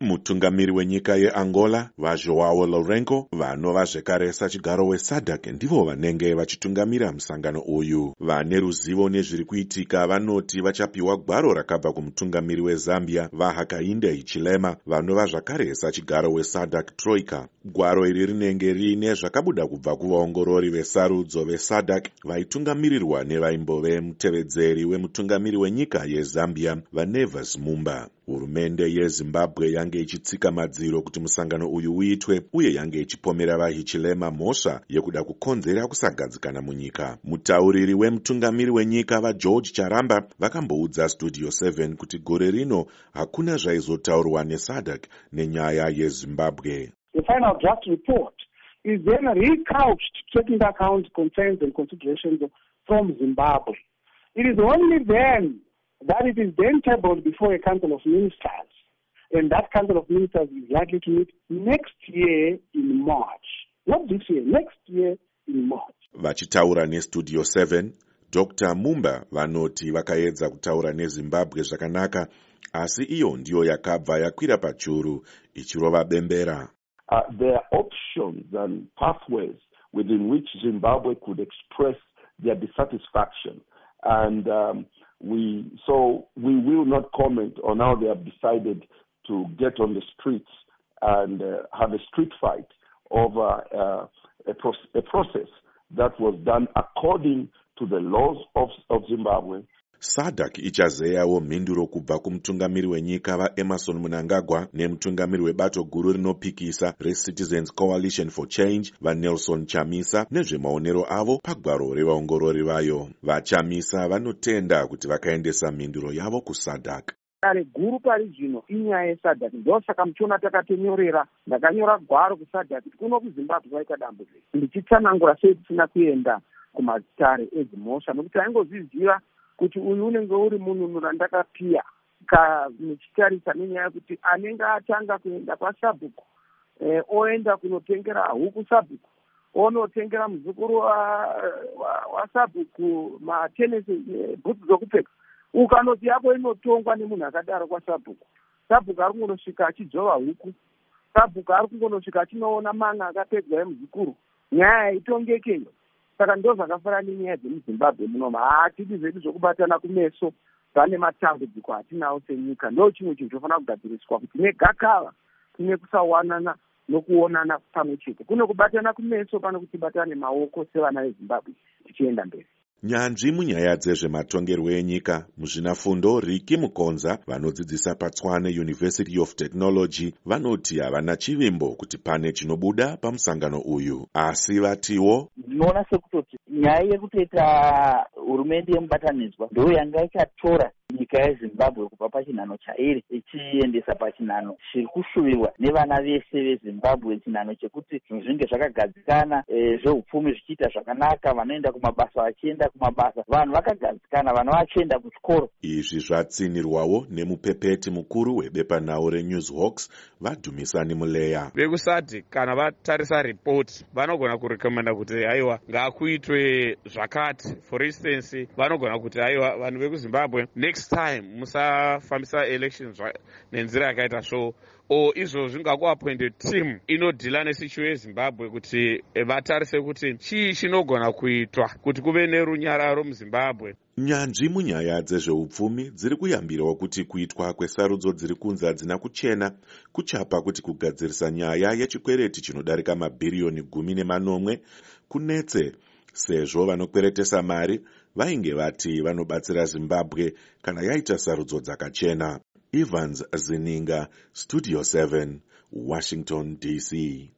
mutungamiri wenyika yeangola vajoao lourenco vanova zvekare sachigaro wesadc ndivo vanenge vachitungamira musangano uyu. Vane ruzivo nezviri kuitika vanoti vachapiwa gwaro rakabva kumutungamiri wezambia vahakainde hichilema vanova zvakare sachigaro wesadc troika. Gwaro iri rinenge riine zvakabuda kubva kuvaongorori vesarudzo vesadc vaitungamirirwa nevaimbove mutevedzeri wemutungamiri wenyika yezambia vanevas mumba. Hurumende yezimbabwe yange ichitsika madziro kuti musangano uyu uitwe uye yange ichipomera vahichilema mhosva yekuda kukonzera kusagadzikana munyika mutauriri wemutungamiri wenyika vageorge charamba vakamboudza studio 7 kuti gore rino hakuna zvaizotaurwa nesadc nenyaya yezimbabwe The final draft report is then recouched taking account concerns and considerations from Zimbabwe. It is only then that it is then tabled before a council of ministers. And that council of ministers is likely to meet next year in March. Not this year, next year in March. vachitaura nestudio 7 dr mumba vanoti vakaedza kutaura nezimbabwe zvakanaka asi iyo ndiyo yakabva yakwira pachuru ichirova bembera uh, there are options and pathways within which zimbabwe could express their dissatisfaction and um, we so we will not comment on how they have decided to get on the streets and uh, have a street fight over uh, a, pro- a process that was done according to the laws of, of Zimbabwe. Sadc ichazeyawo mhinduro kubva kumutungamiri wenyika vaemarson munangagwa nemutungamiri webato guru rinopikisa recitizens coalition for change vanelson chamisa nezvemaonero avo pagwaro revaongorori vayo. Vachamisa vanotenda kuti vakaendesa mhinduro yavo kusadc dare guru pari zvino inyaya yesadhak ndosaka muchiona takatonyorera ndakanyora gwaro kusadhak kuti kuno kuzimbabwe kwaita dambudziko. Ndichitsanangura sei tisina kuenda kumatare edzimhosva nokuti aingozviziva kuti uyu unenge uri munhu randakapiya ka muchitarisa nenyaya yekuti anenge atanga kuenda kwasabhuku eh, oenda kunotengera huku sabhuku onotengera muzukuru wasabhuku wa, wa matenesi eh, bhutsu dzokupfeka ukanoti yako inotongwa nemunhu akadaro kwasabhuku sabhuku ari kungonosvika achidzova huku sabhuku ari kungonosvika achinoona mana akapedzwa emuzukuru nyaya haitongekeyo saka ndo zvakafanana nenyaya dzemuzimbabwe munomu haatidi zvedu zvokubatana kumeso pane matambudziko atinawo senyika ndo chimwe chinhu chofanira kugadziriswa kuti negakava kune kusawanana nokuonana pamwe chete. Kuno kubatana kumeso pano kuti batana nemaoko sevana vezimbabwe tichienda mberi nyanzvi munyaya dzezvematongerwo enyika muzvinafundo riki mukonza vanodzidzisa patswane university of technology vanoti havana chivimbo kuti pane chinobuda pamusangano uyu. Asi vatiwo ndinoona sekutoti nyaya yekutoita hurumende yemubatanidzwa ndo yanga ichatora nyika yezimbabwe kubva pachinhano chairi ichiendesa pachinhano chiri kushuvirwa nevana vese vezimbabwe chinhano chekuti zvinhu zvinge zvakagadzikana e, zveupfumi zvichiita zvakanaka vanoenda kumabasa vachienda kumabasa. Vanhu vakagadzikana vana vachienda kuchikoro. Izvi zvatsinirwawo nemupepeti mukuru webepanhau renewshawks vadhumisani muleya. Vekusati kana vatarisa ripoti vanogona kurekomenda kuti haiwa ngaakuitwe zvakati. For instance vanogona kuti haiwa vanhu vekuzimbabwe next time musafambisa elections nenzira yakaita so o izvozvi ngakuappointe team inodhila nesituation yezimbabwe kuti vatarise kuti chii chinogona kuitwa kuti kuve nerunyararo muzimbabwe nyanzvi munyaya dzezveupfumi dziri kuyambirawo kuti kuitwa kwesarudzo dziri kunzi hadzina kuchena kuchapa kuti kugadzirisa nyaya yechikwereti chinodarika mabhiriyoni gumi nemanomwe kunetse sezvo vanokweretesa mari vainge vati vanobatsira zimbabwe kana yaita sarudzo dzakachena. Evans zininga studio 7 washington dc